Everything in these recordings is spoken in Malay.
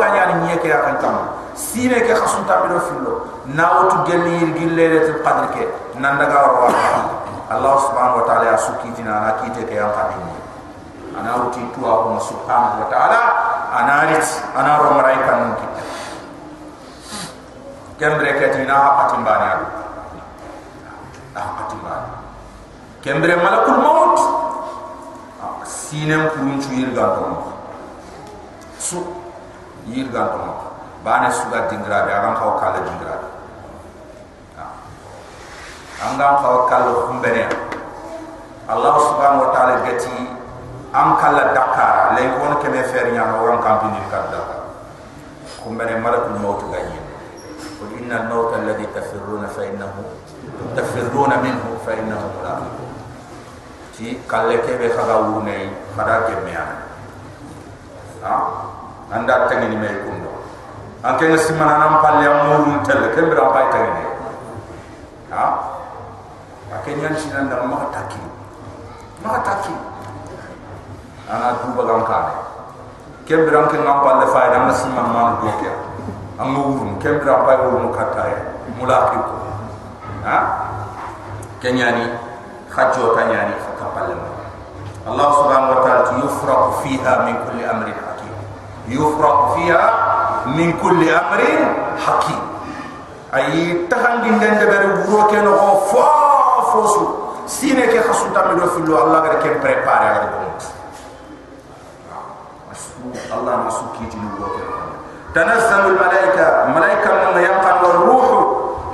ganya ni nyeke ya kan tam sine ke khasun ta bido fillo na wutu gelli yir gillere til qadr ke nan daga wa Allah subhanahu wa ta'ala ya sukiti na na kite ke yang kadini ana wuti tu Allah subhanahu wa ta'ala ana rit ana ro kita kembre ke tina hapatim bani adu hapatim bani kembre malakul maut sinem kurun chu yir ganto su yir ganto bane suga dingra be aran kaw kala dingra anga kaw kala humbene. Allah subhanahu wa ta'ala gati am kala dakara. Lay won ke me fer nya no ran kam ni kadda humbene malakul maut gani qul inna al maut alladhi tafirruna fa innahu tafirruna minhu fa innahu mulaqikum ti kalle ke be khaga wune khada ke me ha anda tengi ni mai kundo. Anke ngasi mana nam palya murun tel ke bra pai ni? Ha? Ake nyan sina ma taki. Ma taki. Ana dua bagam gam Kem ke bra anke ngam palle fa ngasi mana man ke amu urun ke pai wo mu kata ya? Mulaki ko ha? Kenyani khajo ta nyani Allah subhanahu wa ta'ala yufraqu fiha min kulli amrin يفرق فيها من كل أمر حكيم أي تهندين دين دبر بروك نغو فوفوسو سينك خصو تعملو في اللو الله غير كم بريباري على الله مسو كي جنو تنزل الملائكة ملائكة من يلقى الروح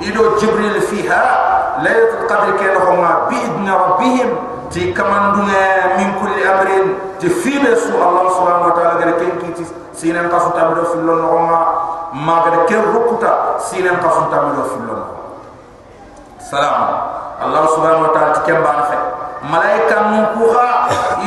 إلى جبريل فيها ليلة القدر كنهما بإذن ربهم تي كمان من كل أمر تفيل سو الله سبحانه وتعالى غير كم كي تفتح sinen kasu tamido fillo no ma ma gare ken rukuta sinen kasu tamido fillo no salam. Allah subhanahu wa ta'ala ti kemba na fe malaika mun kuha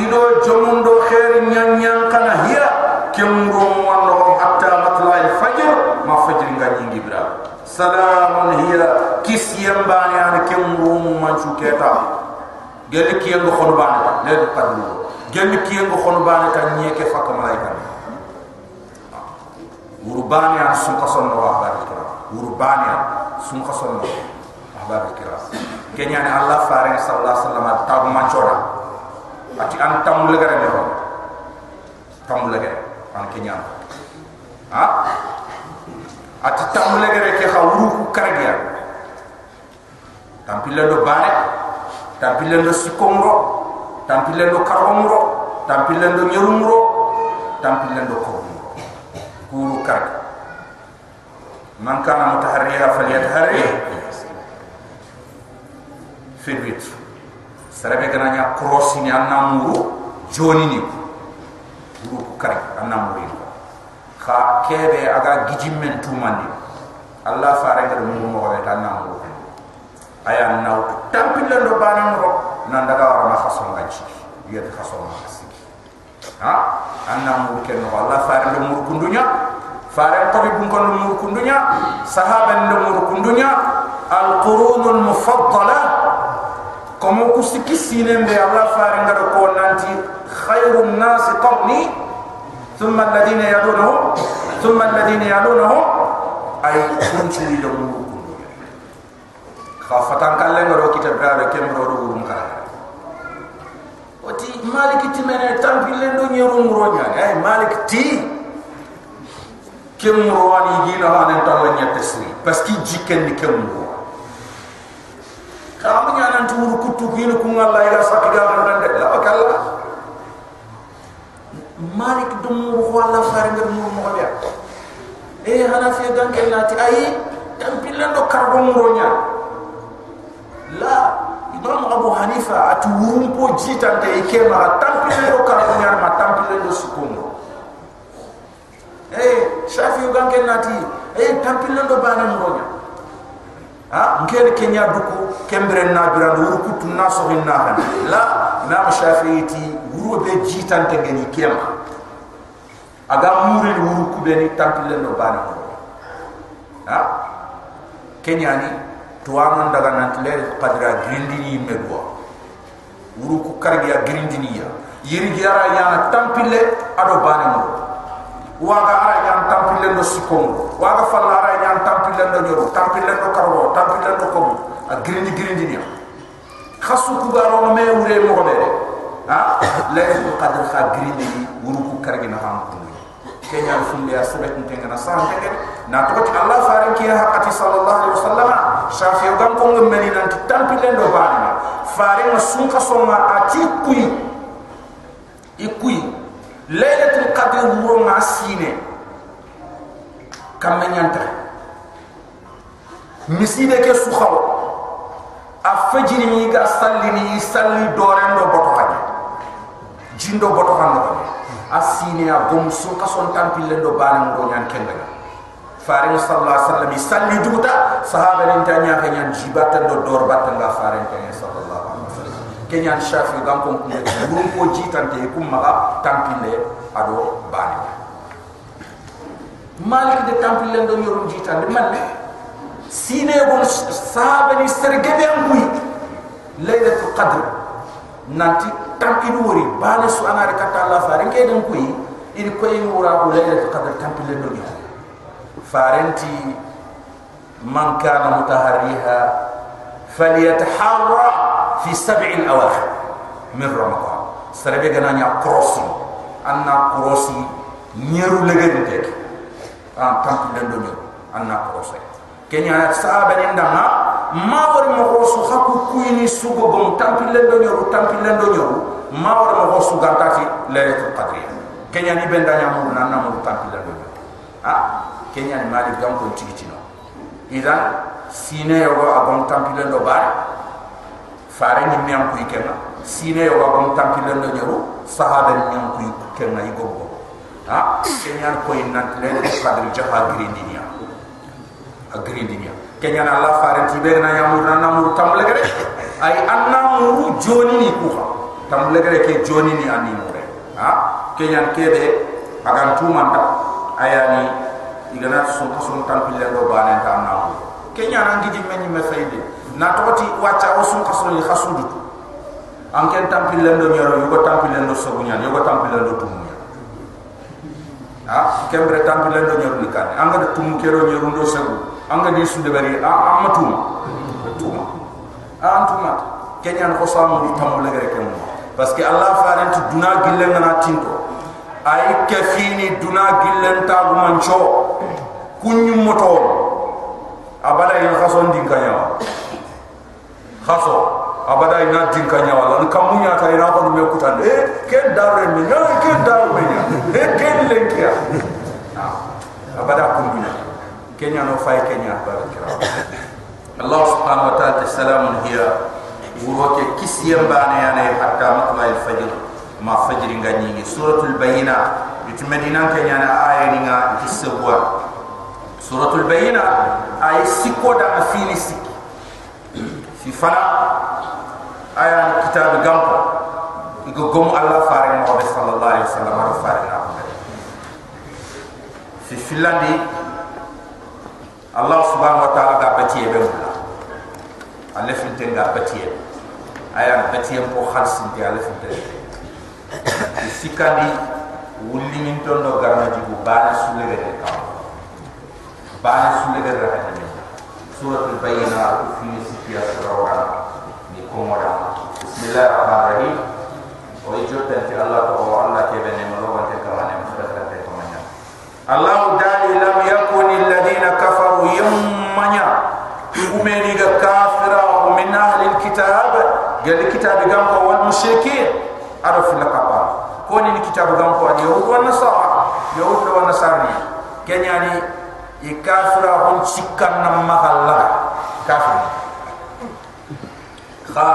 ido jomundo khair nyan nyan kana hiya kemro wonno hatta matla al fajr ma fajr ngani ngibra salamun hiya kis yambani an kemro manchu keta gel ki ngo xon baane le do padlu. Gel ki ngo xon baane ta ñe ke fakk malaika wuru baane an sun ko son wa ba kira wuru baane sun ko son wa ba kira kenya ni allah faare sallallahu alaihi wasallam ta bu man chora ati an tam le gare ne ko tam le gare an kenya ha ati tam le gare ke xawru ku karagia tam pille do baane tampilen do sikomro tampilen do karomro tampilen do nyerumro tampilen do kuru karka man kana mutaharriha falyataharri fi witr. Sarabe gana nya crossi ni anna muru joni ni kuru ku karka anna muru kha kebe aga gijimmen tumandi allah faare ngal muru mo wala anna muru aya naw tampilen do bana mo nan daga wara ma khason ganci yete khason ma khasiki ha? Anna mu ken no Allah faare do mur kundunya mur kundunya al qurun al mufaddala. Komo kusiki sinen be Allah faare ngado ko nanti khairun nas qarni thumma alladhina yalunhum thumma alladhina yalunhum ay kuntu li mur khafatan kalle ngoro kita brabe kembro do gurum kala oti malik ti mene tampile do nyeru ngoro nya ay malik ti kemro wani gina hanen tawla nyette sri parce que jiken ni kemro kam nya nan turu kutu kino ku ngalla ila sakiga nan de la kala malik dum wala fare ngar mu mo ya e hana fi ganke lati ay tampile do karbo nya la imam abu hanifa atu wurumpo jita nte ikema tampile do karabunyar ma tampile do sukumo eh shafi uganke nati eh tampile do bana mronya. Ha? Ngene kenya duku kembre na bira do ruku tunna so hinna han la imam shafi ti wuro be jita nte ngeni kema. Aga muri wuruku be ni tampile do bana ha? Kenya ni tuwanon daga nantiler kadra grindini medwa wuru ku kargiya grindini ya. Yiri giara yana tampile ado bane mo waga ara yana tam tampilendo sikongo waga fallara ñan tampilendo ñoru tampilendo karwo tampilendo komu a girindi girindi ni khasu ku garo me wure mo be ha laylatul qadr kha girindi ni wuru ku kargi na ham ku kenya funde ya sabet ntenga na sa tege na to Allah faran ki hakati sallallahu alaihi wasallam shafi gam ko ngam nan tampilendo bani faran sun ka soma ati kuyi ikuyi laylatul qadr wuro ma sine kam nyanta miside ke su xaw a fajiri mi ga salli ni salli doren do boto haji jindo boto hando a sine a gom su ka son tampille do bana ngo nyan kenda fare sallallahu alaihi wasallam salli duta sahaba ni tanya ka nyan jibata do dor batta nga wasallam kenyan shafi gam ko ko ko jitante kum maga tampille ado bana malik de tampil len do yorum jitan de man sine bon sahabani sergebe ambuy laylatul qadr nanti tampil wori bana su anare kata allah fare ke den kuy ini koy wura ko laylatul qadr tampil len do farenti man kana mutaharriha falyataharra fi sab'i al-awakhir min ramadan serbe gananya crossi anna crossi nyeru legende tek an tampi den do nyoru anna ko se kenya na sahaba ni ndama ma war mo ko su hakku kuyini sugo bom tampi len do nyoru tampi len do nyoru ma war mo ko su gantati laylatul qadr kenya ni benda nya mo na na mo tampi len do nyoru ha kenya ni mali gam ko tigi tino idan sine yo a bon tampi len do bare fare ni mi am ko ikena sine yo a bon tampi len do nyoru sahaba ni am ko ikena igogo ha? Kenyan ko inna len qadri jaha grindinia a grindinia kenyan allah faranti be na yamur na namur tamle gere ay anna muru joni ni ku tamle gere ke joni ni ani mure. Ha? Kenyan kebe agan tu manta ayani igana so ko son tampile do bane ta na kenyan angi di menni me fayde na toti wacha o sun ko son ni khasudu an ken tampile do nyoro yugo tampile do sobunya yugo tampile do tumu ha kembre tampi len do nyoru nikane anga de tum kero nyoru ndo segu anga di sunde bari a amatum tuma. A antuma kenyan ko samu di tamu le gere parce que allah faranti duna gillen na tinto ay kefini duna gillen ta gu mancho kunyu moto abada ina khaso ndinkanyawa dinka nya wala ni kamunya ta ina ko me kutan e ke darre mi na ke darre mi nya e ke lenkia abada kundunya kenya no fay kenya barakira allah subhanahu wa ta'ala salamun hiya wuro ke kisiyam bana yana hatta matla al fajr ma fajr ngani suratul bayina it medina kenya na aya ni nga kisabwa suratul bayina ay sikko da fini sikki fi fala aya kitab gampo igo gom Allah fare mo be sallallahu alaihi wasallam ro fare na fi filandi Allah subhanahu wa ta'ala ga batiye be mulla alle fi tenga batiye aya batiye ko khalsin ti alle fi tenga sikandi wulli min ton do garna jibu bana sulle be ka bana sulle be ra suratul bayyina fi sikiya sura komoda bismillah ar-rahman ar-rahim o ijotta fi allah to o allah ke bene mo lo wonte ka manem fadaka te ko manya allah dali lam yakun alladhina kafaru yammanya. Umeni ga kafira min ahli alkitab gal kitab gam ko wal mushrikin araf lakaba ko ni kitab gam ko yahud wa nasara. Yahud wa nasara kenyani ikafira hon sikkan nam mahalla kafir. Kha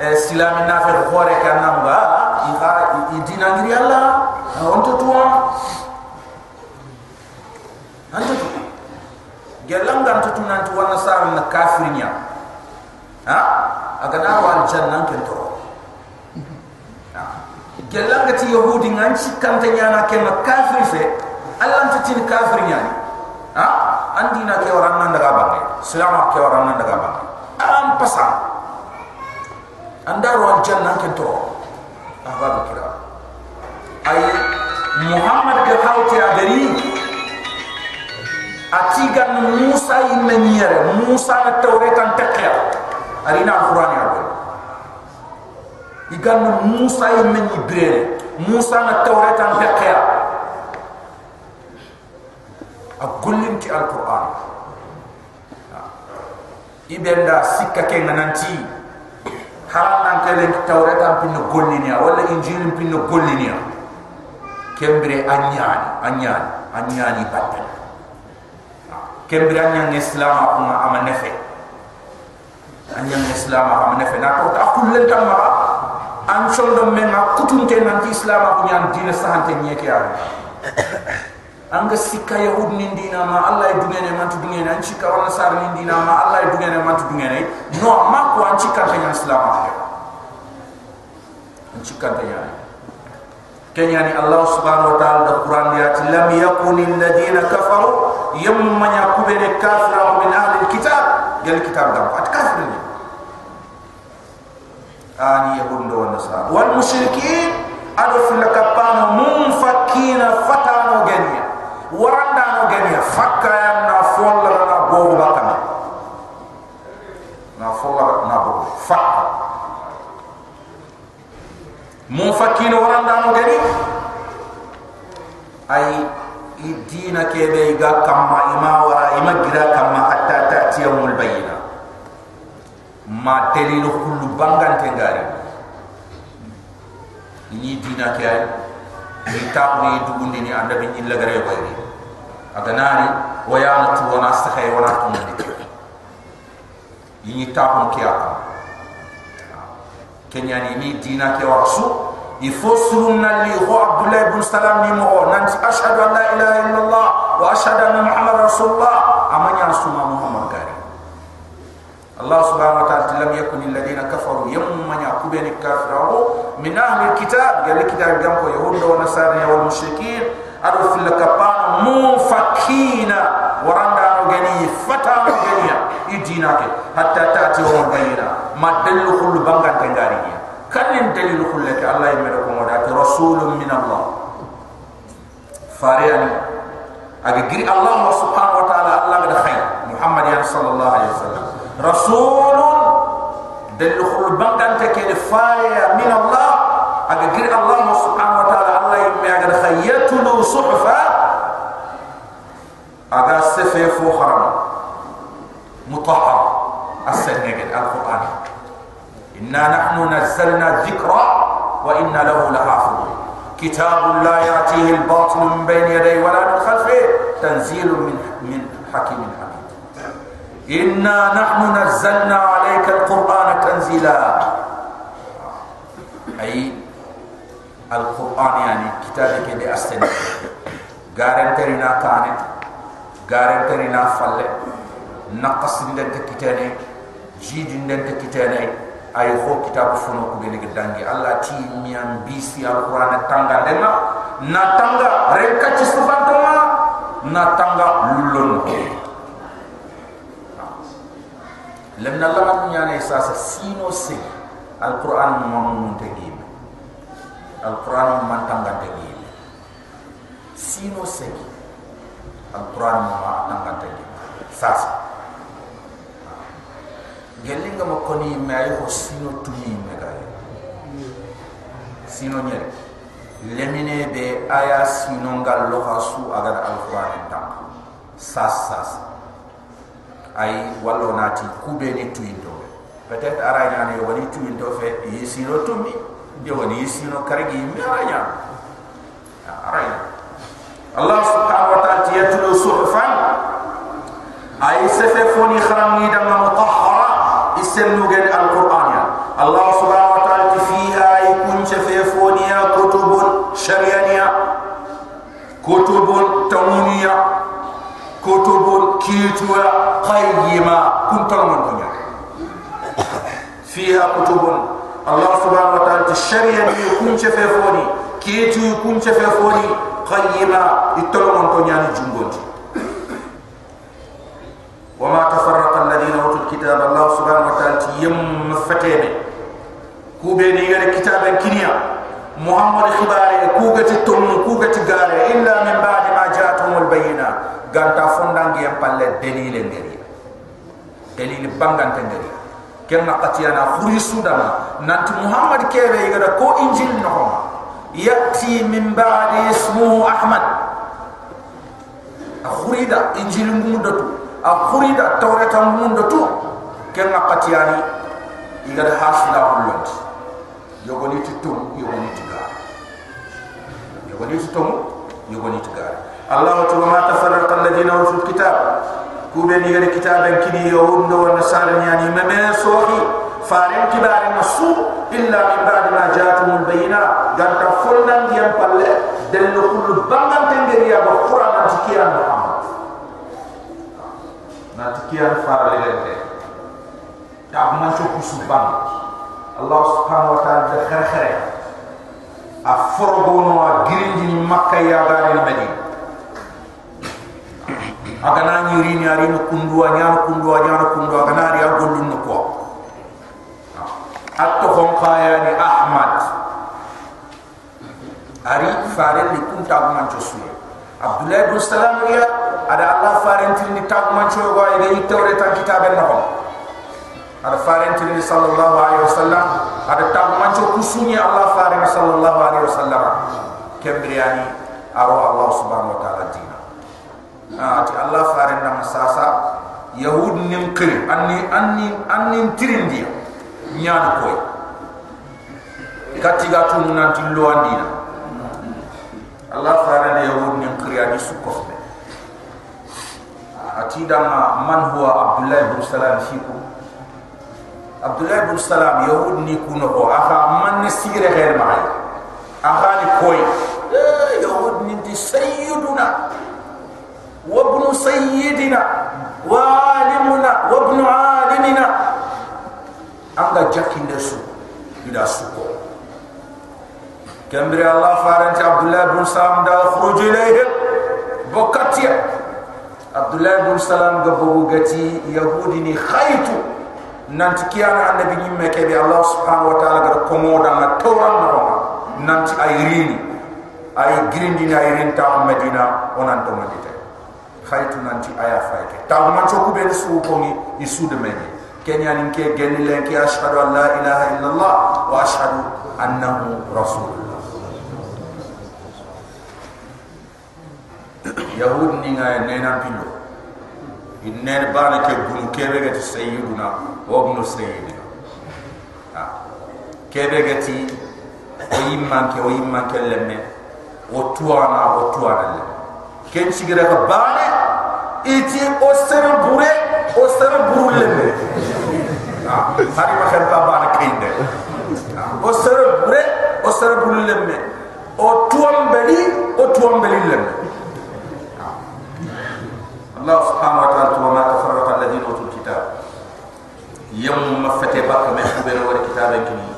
islam na fe khore kan nam ga i kha i dina ngiri alla on to tuwa anto gelang gan to tunan to wana sar na kafirnya. Ha? Aga na wal jannan ken to gelang ga ti yahudi ngan ci kan ta nyana ken na kafir fe allah ta tin kafirnya ni. ha andina ke orang nan daga bangai selama ke orang nan daga bangai am pasang andaro al janna ke to ahbab kira. Ay muhammad ke hawti adari atigan musa yimenyere musa na tawretan takya arina alquran ya bo igan musa yimenyi brere musa na tawretan takya a gollim ti alquran ibenda sikka ke nananti. Haram nan kele tawretan pin gollinia wala injil pin gollinia kembre anyani anyani anyani batten. Kembira nyang islam aku ma ama nefe. Anyang islam ama nefe. Na ko ta kullen tam ma. An chondo men ma kutunte nan islam aku nyang dina sahante nyeke ya anga sikka yahud ni dina ma allah dungene man dungene an chika wala sar ni dina ma allah dungene man dungene no ma ko an chika ta nyang islam an chika ta nyang kenyani allah subhanahu wa ta'ala da quran ya lam yakunil ladina kafaru yam manya kubere kafira min ahli alkitab. Gal kitab dam at kafir ni. Ani yahundo wa nasara. Wal mushrikin adu fil kapan munfakina fatano genia waranda no genia fakka ya na folla na bo bakana. Na folla na bo fakka munfakina waranda no genia ay dina kebe ga kamma ima wara ima gira kamma hatta ta'ti yawmul bayina. Ma dalilu kullu bangan tengari. Ini dina ke ni taw ni dugundi ni anda bi illa gare yo bayri aga nari wa ya na tu wana sa khay wana tu ni. Ni taw mo kiya kenya ni dina ke wa su i fo sunna li ho abdullah ibn salam ni mo nan ashhadu an la ilaha illa wa ashhadu anna Muhammad rasulullah. Amanya suma muhammad ka الله سبحانه وتعالى لم يكن الذين كفروا يوم من يعقوبين الكافرون من اهل الكتاب قال الكتاب جنبه يهود ونصارى والمشركين ادو في الكبان منفكين ورندا غني فتا غني يدينك حتى تاتي يوم البينه ما دل كل بانغان تنغاري كان دليل كلك الله يمركم ودات رسول من الله فارياني أجري الله سبحانه وتعالى الله قد خير محمد صلى الله عليه وسلم رسول دليل كل بندن تكيد فاريا من الله أجري الله سبحانه وتعالى الله يمرك خير يتلو صحفا أجا سفيف حرم مطهر السنة القرآن. إنا نحن نزلنا الذكر وإنا له لحافظون كتاب لا يأتيه الباطل من بين يديه ولا من خلفه تنزيل من من حكيم إنا نحن نزلنا عليك القرآن تنزيلا. أي القرآن يعني كتابك بأستنى غارنترنا كانت غارنترنا فل نقص لنت كتاني جيد لنت كتاني أي خو كتاب فنوك بنك دانجي الله تي ميان بيسي القرآن تانغا لنا. نتانغا رنكا تسفان توما. نتانغا لولون. Lemna lama nyane sasa sino se alquran mamun te gim alquran man tanga te gim sino se alquran ma tanga te gim sasa gelinga mo koni me ay ho sino me ga sino nyere lemine be aya sino ngal lo hasu agar alquran ta sas sas ay wallo nati kube ni tuindo peut être ara yani wali tuindo fe yisino tumi de wali yisino karigi miranya ara Allah subhanahu wa ta'ala tiyatulu suhfan ay sefe foni kharangi da ma mutahhara isemnu gen alquran ya. Allah subhanahu wa ta'ala fiha ikun sefe foni ya kutubun shariyani ya. كيتوا قيمة كنت من دنيا فيها كتب الله سبحانه وتعالى الشريانيا يكون شفيفوني كيتو يكون شفيفوني قيمة يتلو من دنيا الجنبوتي وما تفرق الذين اوتوا الكتاب الله سبحانه وتعالى يم فتينه كوبيني غير كتابا كنيا محمد خباري كوغتي توم كوغتي غاري الا من بعد ما جاءتهم البينه ganta fondangi yang palle dalil ngeri dalil bangan tengeri ken na qatiyana khuri sudama nanti muhammad kebe igada ko injil no yati min ba'di ismuhu ahmad. Khurida injil ngumudatu khurida tawrata ngumudatu ken na qatiyani igada hasila hullant yogoni titum yogoni tiga yogoni titum yogoni tiga allah ta'ala ma tafarraqa alladhina utul kitab. Kube ni gari kitaben kini yahundo wa nasara yani meme sohi. Faren kibare nasu illa min ba'd ma ja'atumul bayina ganta fondan diam palle dello kullu bangan tengeri ya ba qur'an tikiyan muhammad. Na tikiyan farale lente ta man to kusu bang allah subhanahu wa ta'ala de khere khere a forogono a girindi makka ya gari medina agana nyiri ni ari no kundua nyana kundua nyana kundua agana ari agolun no ko atto hon kaya ni ahmad. Ari fare ni kunta man chosu abdullah ibn salam ya ada allah fare ni tag man cho go ay tawre tan kitabe no ada fare ni sallallahu alaihi wasallam ada tag man cho kusuni allah fare sallallahu alaihi wasallam. Kembriani aro allah subhanahu wa ta'ala ati allah farin nam sasa yahud nim kiri anni anni anni tirindi nyaan koy katiga tu nan ti andina allah farin yahud nim kiri ani be ati dama man huwa abdullah ibn salam fiku abdullah ibn salam yahud ni kuno ko aka man ni sigre khair ma aka ni koy yahud ni di sayyiduna وابن سيدنا وعالمنا وابن عالمنا أنغا جاكين دسو إلى سوكو كمبري الله فارنت عبد الله بن سلام دا خروج إليهم بكتيا عبد الله بن سلام قبو غتي يهودني خيتو nanti kiyana annabi nyimme kebe allah subhanahu wa ta'ala gar komoda na tawran no nanti ay rini ay grindi na ay rinta medina onan to medina khaytu nanti aya fayke taw man so ku ben su ko ni isu de meni kenya nin ke gen le ki ashhadu an la ilaha illa allah wa ashhadu annahu rasulullah. Yahud ni nga nena pilo inne bana ke gun kebe ga sayyiduna wa ibn sayyidina. Kebe ga ti o yimman ke o yimman ke lemme. O tuana o lemme. Ken sigira ka bane hari ma khen baba na kinde o sere bure o sere buru lemme o tuam beli o tuam beli lemme Allah subhanahu wa ta'ala wa ma tafarraqa alladhina utul kitab yam mafate bak me kubena wa kitabe kini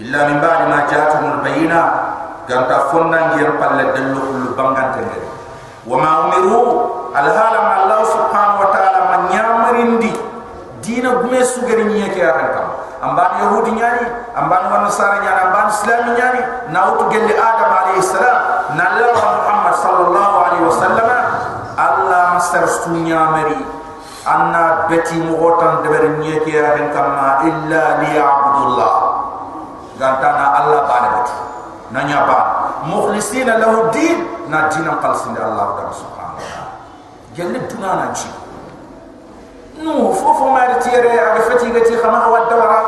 illa min ba'di ma ja'atuhum al-bayyina ganta fonna ngir palle delu kullu bangante ngere wa ma umiru alhala ma allah subhanahu wa ta'ala man yamarindi dina gume sugari nyi ke akan kam amban yahudi nyani amban wa nasara nyani amban islam nyani nautu gelle adam alayhi salam na allah muhammad sallallahu alaihi wasallam allah masar sunya mari anna beti mugotan deber nyi ke akan kam ma illa liya'budullah gantana allah bana betu nanya ba mukhlisina lahu din na dinan qalsin allah subhanahu gelle duna na ci no fofo ma ri tire aga fati ga ti khama wa dawara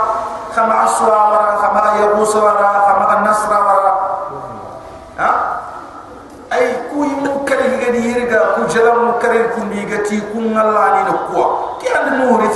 khama aswa wara khama ya musa wara khama nasra wara. Ha? Ay ku yimu kare ga di yirga ku jalam mu kare ku mi ga ti ku ngalla ni no ko ki and no ri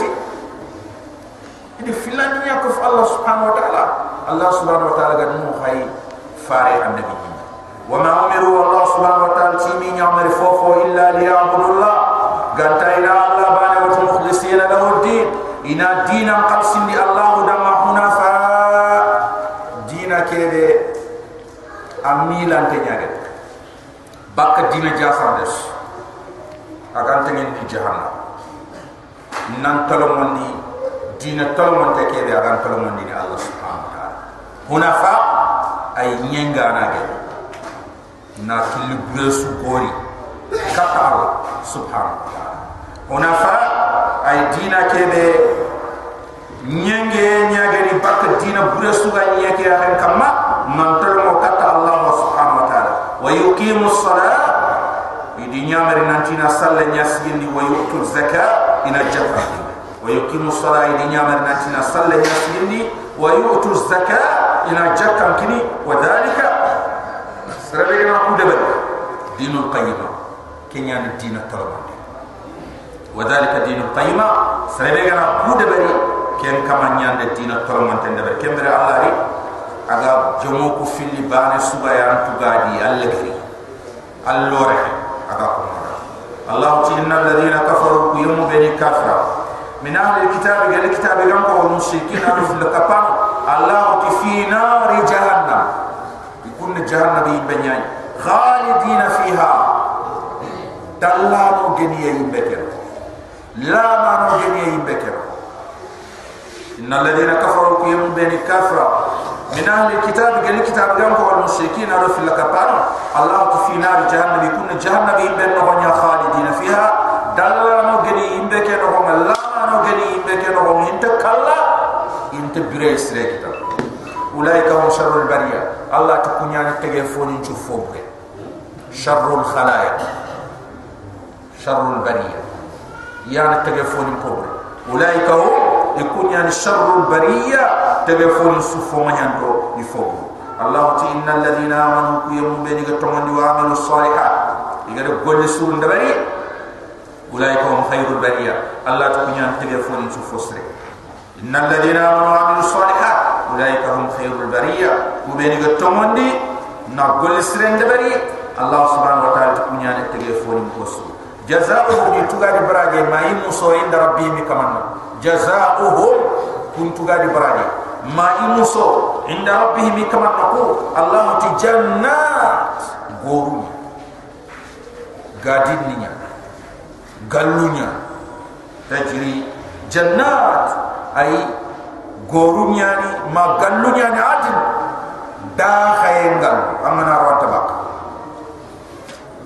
ina talman ta kebe agan ran dini Allah subhanahu wa ta'ala. Hunafa ay nyenga na ge. Na kili bresu gori. Kataro subhanahu wa ta'ala. Hunafa ay dina kebe nyenge nyage ni bak dina bresu ga nyake agan kama man talmo kata Allah subhanahu wa ta'ala. Wa yuqimu salat idi nyamari nantina salle nyasgindi wa yuqtu zakat ina jafati wa yuqimu as-salat idi nyamari nantina salla nyasindi wa yu'tu zakat ina jakam kini wa dhalika sarabina ku debal dinul qayyima kenya dina tolmo wa dhalika dinul qayyima sarabina ku debal ken kama nyande dina tolman tende be kembere allah ri aga jomo ko filli bane suba ya antu gadi allagri allore من أهل الكتاب قال الكتاب قام والمشركين ألف لقبان الله في نار جهنم. يكون جهنم بنياي. خالدين فيها. تلانو جنيه يبكر لا مانو جنيه يبكر إن الذين كفروا قيم بين الكفر من أهل الكتاب قال الكتاب قام والمشركين ألف لقبان الله في نار جهنم. يكون جهنم بنياي خالدين فيها. تلانو جنيه يبكر الله نغني يمبك نغم انت كلا انت بريس ريكتا أولئك هم شر البرية الله تكون يعني تجفون نشوفوك شر الخلايا شر البرية يعني تجفون كبر أولئك هم يكون يعني شر البرية تلفون سفو من يندو يفوق الله تي إن الذين آمنوا كيوم بينك تمني وعملوا الصالحات يقول قول سور ulaika hum khairul bariyah. allah to kunyan tege foni fosre innal ladina amanu amilus salihat. Ulaika hum khairul bariya. Kubeni ga tomondi na gol sirende bari allah subhanahu wa ta'ala to kunyan tege foni kosu jazaohu ni tugadi barage mayi muso inda rabbi mi kamanna jazaohu kun tugadi barage mayi muso inda rabbi mi ko allah ti jannat. Goru gadin niya Gallunya, tajri jannat. Ay gorunya ni ma gallunya ni atin da khayengal amana rota bak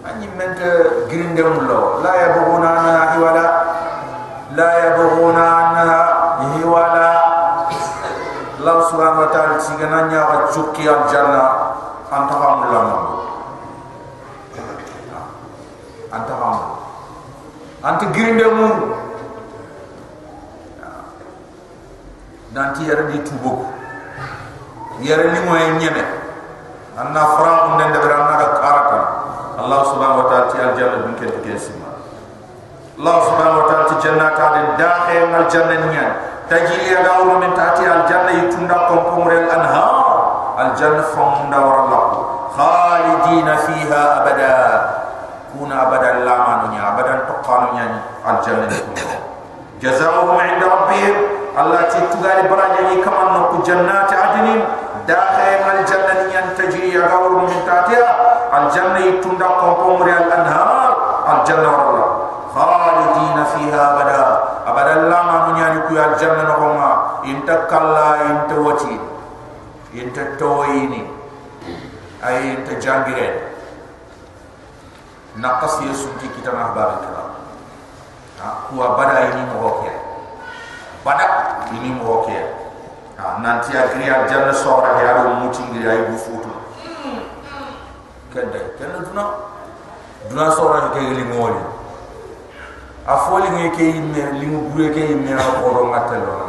anyi mente grinde mulo la yabuna na hiwala. La yabuna na hiwala. Law subhanahu wa ta'ala sigana nya wa chukki al janna antaham lam antaham anti girinde mu nanti yara di tubo yara ni moy ñeme anna faraq ne de bra na allah subhanahu wa ta'ala ti aljanna bu ngi ke allah subhanahu wa ta'ala ti jannata de dahe mal janna ni ñaan taji ya gaaw min taati aljanna yi tunda ko anha aljanna fo mo khalidina fiha abada. Kuna abada lamanu badan pekan menyanyi Al-Jannah di Kulau Jazawahum inda Rabbim Allah cintugah di beranjani kemanu ku jannah ta'adini Dakhir al-Jannah ni yang terjiri ya gawur minta dia. Al-Jannah itu tak kumpung rial anhar. Al-Jannah Allah Khalidina fiha abada. Abada Allah ma menyanyi ku al-Jannah ni Inta kalla inta wajib Inta tawaini Ayin terjanggirin نقص يسوتي كتاب أخبار الكلام هو بدا إني مغوكيا بدا إني مغوكيا nanti agri aljanna sora ya ro muti ngi ay bu futu kende kende duna duna sora ke li ngoli a foli ngi ke yimme lingu bure ke yimme a koro ngatello na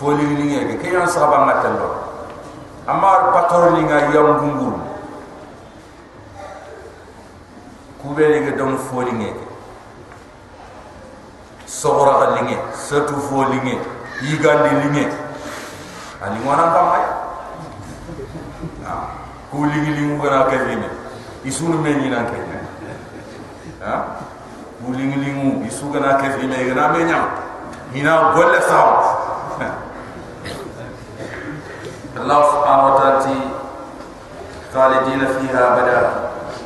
foli ngi ngi ke ke yan saba ngatello amma pator li nga yam gungul kube li ga don foli ngi ke sogora ga lingi setu foli ngi yigandi lingi ali ngona ba may ku lingi lingu gara ke lingi isunu me ni nan ke ha? Ku lingi lingu isu gara ke fi me gara me nyam hina golle saw Allah subhanahu wa ta'ala khalidina fiha abada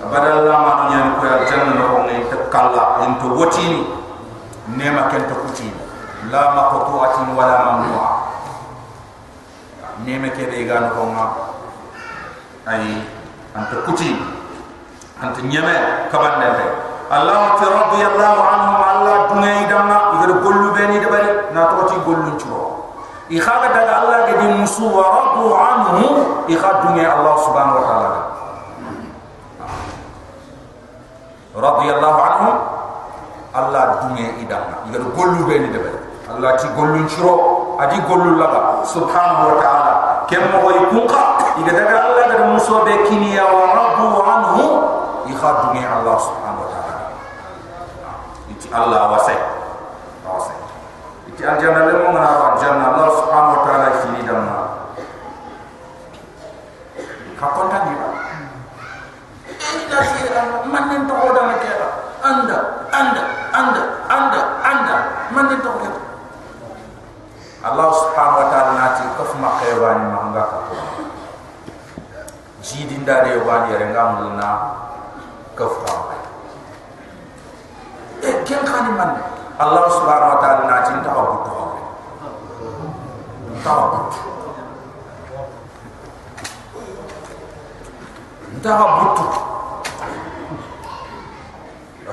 abada Allah ma nyani ko ya janna no ngi takalla into wotini nema ken to kutini la maqtu'atin wala mamnu'a nema ke be gan ko ma ay anta kuti anta nyame kabande de allah ta radiyallahu anhum allah dunay damna igar gollu beni de bari na to ti gollu chuo i khaga daga allah ge di musu wa radu anhu. I khadunge allah subhanahu wa ta'ala radiyallahu anhum allah dunge idamna igar gollu beni de bari allah ti gollu chuo adi gollu laga. Subhanahu wa ta'ala. Kem mo way kunqa iga daga allah ge musu be kiniya wa radu anhu i khadunge allah subhanahu wa ta'ala. Iti allah wasai. Wasai. Iti aljanna le mo ngana aljanna allah subhanahu wa ta'ala fini damna. Ka konta ni man to oda na ke anda anda anda anda anda. Man to ke allah subhanahu wa ta'ala nati kaf ma khaywani ma nga ka ko jidin dare wani renga mulna kaf ka e ken khani man. Allah subhanahu wa ta'ala nati ta ko to ta ko ta ko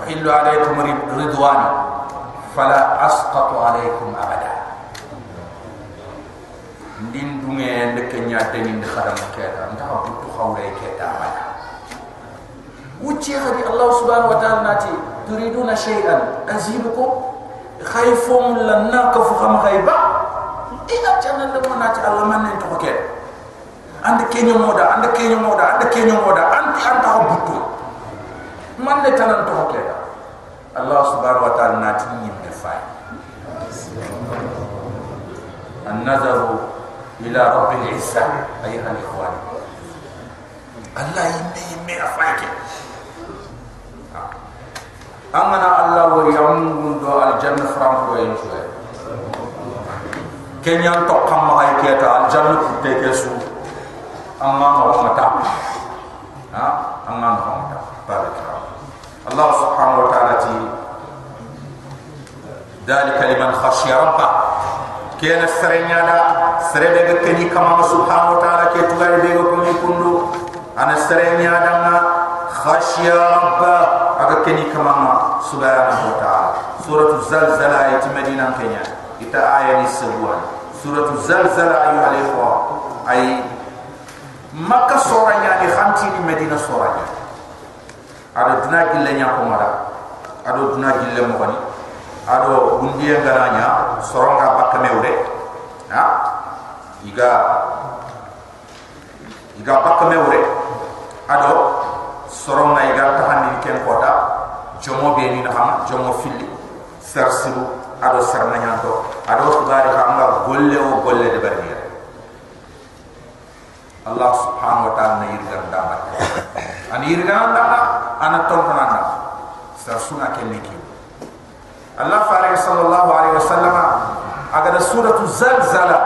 أحل عليكم رضوان فلا أسقط عليكم أبدا دين دنيا عندك يا دين خدم كذا أنت هم تخوري كذا ما وشيء هذه الله سبحانه وتعالى ناتي تريدون شيئا أزيلكم خايفون لنا كف خم خايبا إذا كان لما ناتي الله ما ننتو كذا عندك كنيو مودا عندك كنيو مودا عندك كنيو مودا أنت أنت هم بتو man ne tanan to ket allah subhanahu wa ta'ala nati yimbe fay النظر إلى رب العزة أيها الإخوان الله يمي يمي أفاك أمنا الله ويوم دو الجنة فرام وين شوي كن ينطق كم هاي كيتا الجنة كتكسو الله سبحانه وتعالى ذلك لمن خشي ربه كان السرين على سرين كني كما سبحانه وتعالى كي تغير بيغكم يكون أنا السرين على خشي ربه أغكني كما سبحانه وتعالى سورة الزلزال آية مدينة كنيا إتا آية نسبوان سورة الزلزال أيها الإخوة أي مكة سورة يعني خمتين مدينة سورة يعني ada duna gille nya ko mara ado duna gille mo gani ado bundiya garanya soronga bakka mewre ha? Iga iga bakka mewre ado soronga iga tahandi ken kota jomo be ni na jomo filli sarsiru ado sarna nyanto. Ado tubari hanga golle o golle de barniya Allah subhanahu wa ta'ala na irgan dama lah. an irgan dama lah, ana tawfana na sa suna ke miki Allah fare sallallahu alaihi wa sallam agada suratu zalzala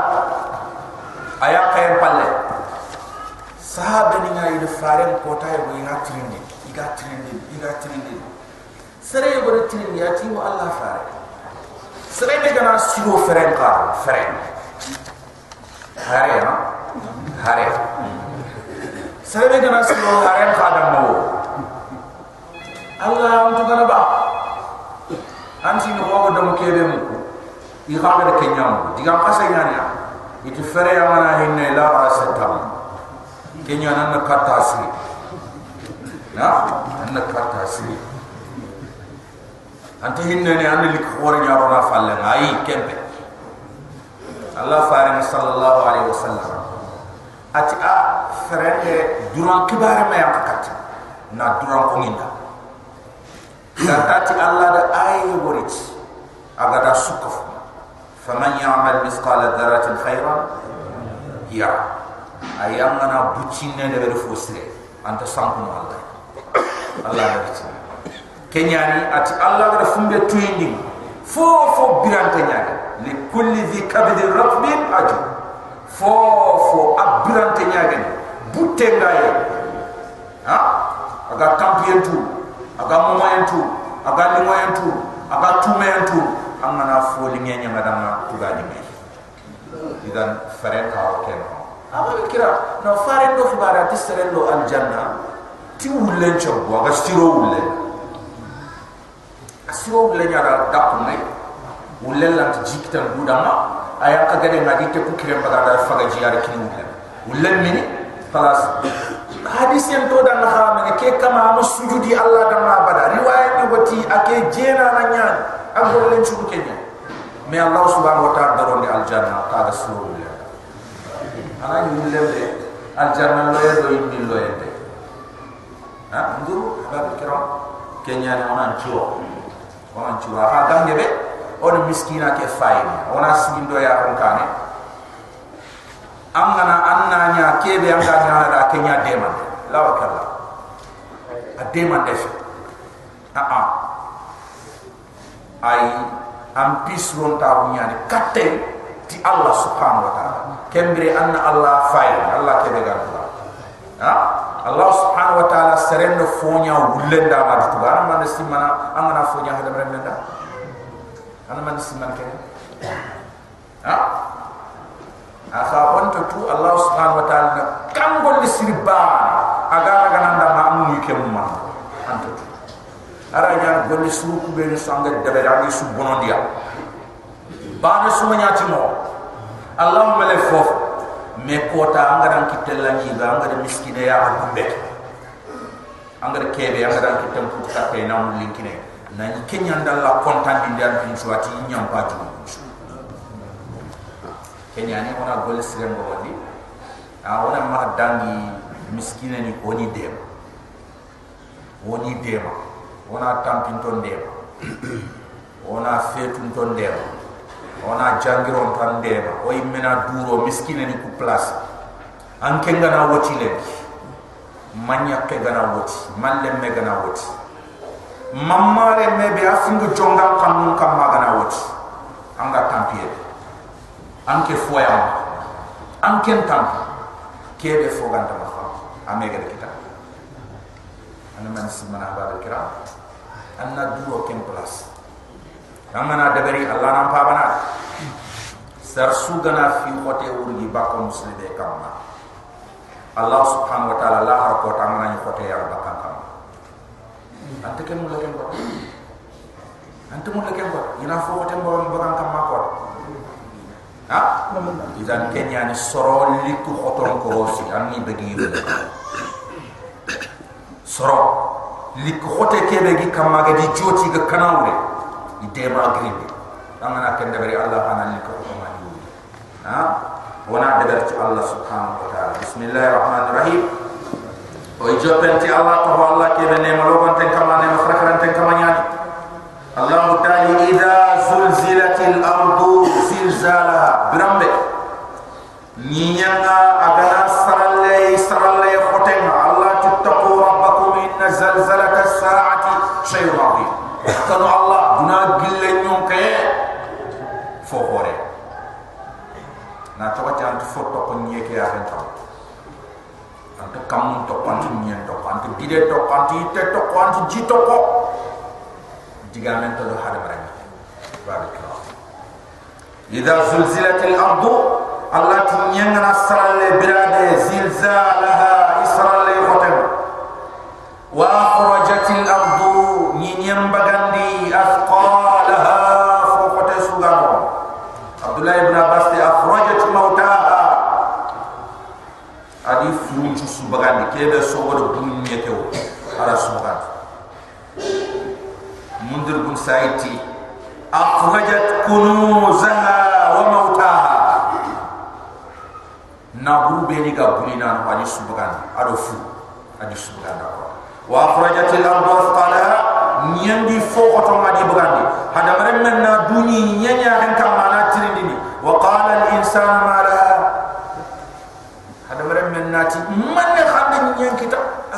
aya kayan palle sahabe ni ngai de fare ko ta yugo ina trinde iga trinde iga trinde sere yugo de trinde ya ti wa Allah fare sere de gana siro fere ka fere hare ya? hare sare gana sulu hare ka da allah am to gana ba anti no wogo dum kebe mu i gaba de kenyam diga kasa yana itu fere ya mana hinna la asatam kenya nan na kata asri na nan na kata asri anti hinna ne an lik khore nya rona falle ngai kempe. Allah faran sallallahu alaihi wasallam ati ah, a frende duran kibare ma yang kat na duran kuninda kata ati allah da ayi worit aga da sukuf faman ya'mal misqala dharratin khairan? Ya. Ayam mana bucinne de beru fosre anta sampu allah. Allah da bucin kenyani ati allah da fumbe tuindi fo fo birante nyaade li kulli dhi kabdi rabbin ajab fofo abirante nyagen butte ngaye. Ha? Aga campion tu aga moyen tu aga li tu aga tu moyen tu amana fo li nge nyama dama tu gani me idan fare ka ken aba kira no fare do fubara ti serendo al janna ti wulen cho bo aga stiro wulen asiro wulen yara dapu me wulen lan jikitan budama aya agade ngadi te ku kirem baga da faga jiar ki ni. Ngel ulen mini hadis yang to dan lah, haram ne ke kama am sujudi allah dan lah abada riwayat ni wati ake jena na nyaan abdo len chu ke me allah subhanahu wa ta'ala daron di aljanna ta da surul ya ana ya, ha, ni ulen de aljanna lo ye do yimbi lo ye de ha nduru ba kiram kenya na onan chuwa onan chuwa ha dangebe on miskina ke fayni ona sindo ya ron kane. Amana anna nya kebe anga nya da kenya dema la wakala a dema defi a a ay am pisron ta nya ni. Katte ti allah subhanahu wa taala. Kembere anna allah fay allah kebe gar ha? Allah subhanahu wa taala serendo fonya wulenda ma tu gar man simana amana fonya hada remenda ana man simana ke ha? Asa wonto tu allah subhanahu wa ta'ala kam gol sirba aga aga nanda ma amu ke mumma anto tu ara nya gol su ku be so anga debe da ni su bono dia. Ba na su nya ti mo allah ma le fof. Me kota anga dan kitella ni ga anga de miskine ya ko be anga de kebe anga dan kitem pu ta ke na mu linkine na ni kenya ndalla kontan di dan bin suati nyam pa ju kenya ni ona gol sirem bo wadi a ona ma dangi miskine ni oni dem oni dem ona tampin ton dem ona fetun ton dem ona jangiron ton dem o imena duro miskine ni ku place an kenga na woti le manya ke gana woti malle me gana woti mamare me be afingo jonga kanun kam magana woti. Anga tampier anke foya anke tam kebe fogan tam fa amega kita. Ana man simana ba kira. Anna duo kem plus. Amana debari allah nam pa bana. Sar sugana fi khote urgi bakko muslide kamma. Allah subhanahu wa taala la har ko tamana ni khote ya bakkan kam ante kem mulla kem ko ante mulla kem ko ina fo khote mbo bakkan kam ma ko ha? Izan kenya ni soro liku khoton ko rosi anni begi soro liku khote kebe gi kamma ga di joti ga kanawre ide ma grinde amana ken dabari allah ana liku khoton ma di ha? Wana dabar ci allah subhanahu wa ta'ala. Bismillahir rahmanir rahim o jopenti allah to allah kebe ne ma logon ten kamma ne ma frakran ten kamma nyani allah ta'ala idha zulzilatil ardu zilzala birambe nyinyanga agana saralle saralle khotenga allah tuttaqu rabbakum inna zalzalata as-sa'ati shay'un 'azim. Kanu allah duna gille nyonke fo hore na to wati antu foto ko nyeke ya hen taw antu kam to kwanti nyen to kwanti dide to kwanti te to kwanti ji to ko diga men to ha de barani barakallah. Idza zulzilat al ard allah nyen na birade zilzalaha israle khotem wa akhrajat al ard nyen bagandi asqa kandi kebe sobolo bun nyete wo ara sumra mundir bun saiti akhrajat kunuzaha wa mautaha nabu beni ga bulina no ali subran ado fu. Ali subran ko wa akhrajat al ardh qala nyandi fokoto ngadi brandi hada men na duni nyanya kan kamana tirindini wa qala al insanu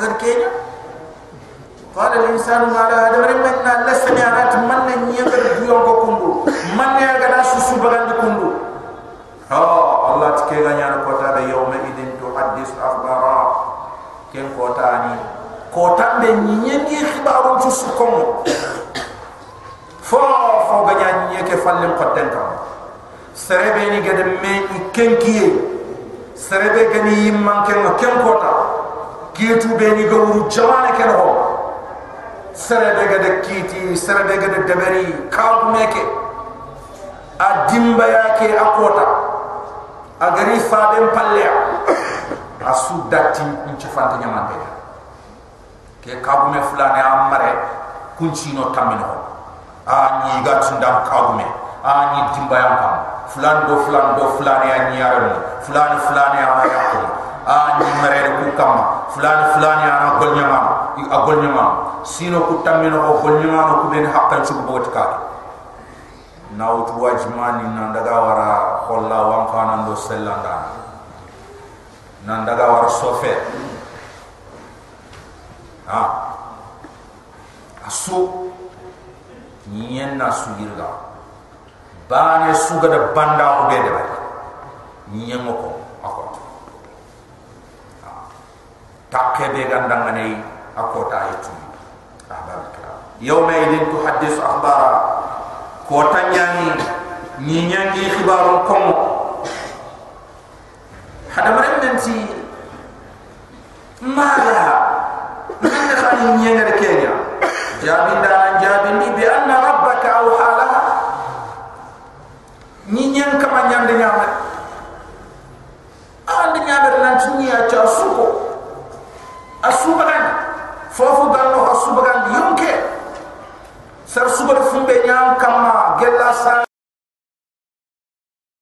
كتا اگر كينيا قال الانسان ما لها هذا مرمن لسني انات من نين ديو كوندو من يغدا سوسو بغاندي كوندو ها الله تكي غنيا كوتا يوم اذن تحدث اخبارا كن كوتاني kota be nyengi khibaru ci sukom fo fo ganya nyeke fallen qotten kam serebe ni gade me i kenkiye serebe gani yimman ken ken kota kiitu be ni gawru jamane ke no sere de gade kiiti sere de gade deberi kaw meke a dimba ya ke akota a gari fa dem palle a su datti in ci fanta nyamante ke kaw me fulane amare kunci no tamino a ni ga tundam kaw me a ni dimba ya kam fulan do fulan do fulan ya ni yaron fulan fulan ya ma yakko a ni mare ku kam. Fulan fulan ya na gol nyama. A gol nyama. Sino ku tamino ko gol nyama no ku ben hakkan su bo tika nawtu wajmani nan daga wara holla wan kana do sellanda nan daga wara sofe. Ha? Asu. Nyen na su yirga. Bane suga da banda ko be de nyen ko akot takke be gandanga nei akota itu. Ahbar kira yawma idin tuhaddis akhbara. Ko tanyani ni nyangi khibaru kom hada mare menti mala min khani nyanga de kenya? Jabinda jabindi bi anna rabbaka aw halaha ni nyen kama nyande nyama ande asubagan fofu gallo asubagan yonke sar subar fumbe nyam kama gella sa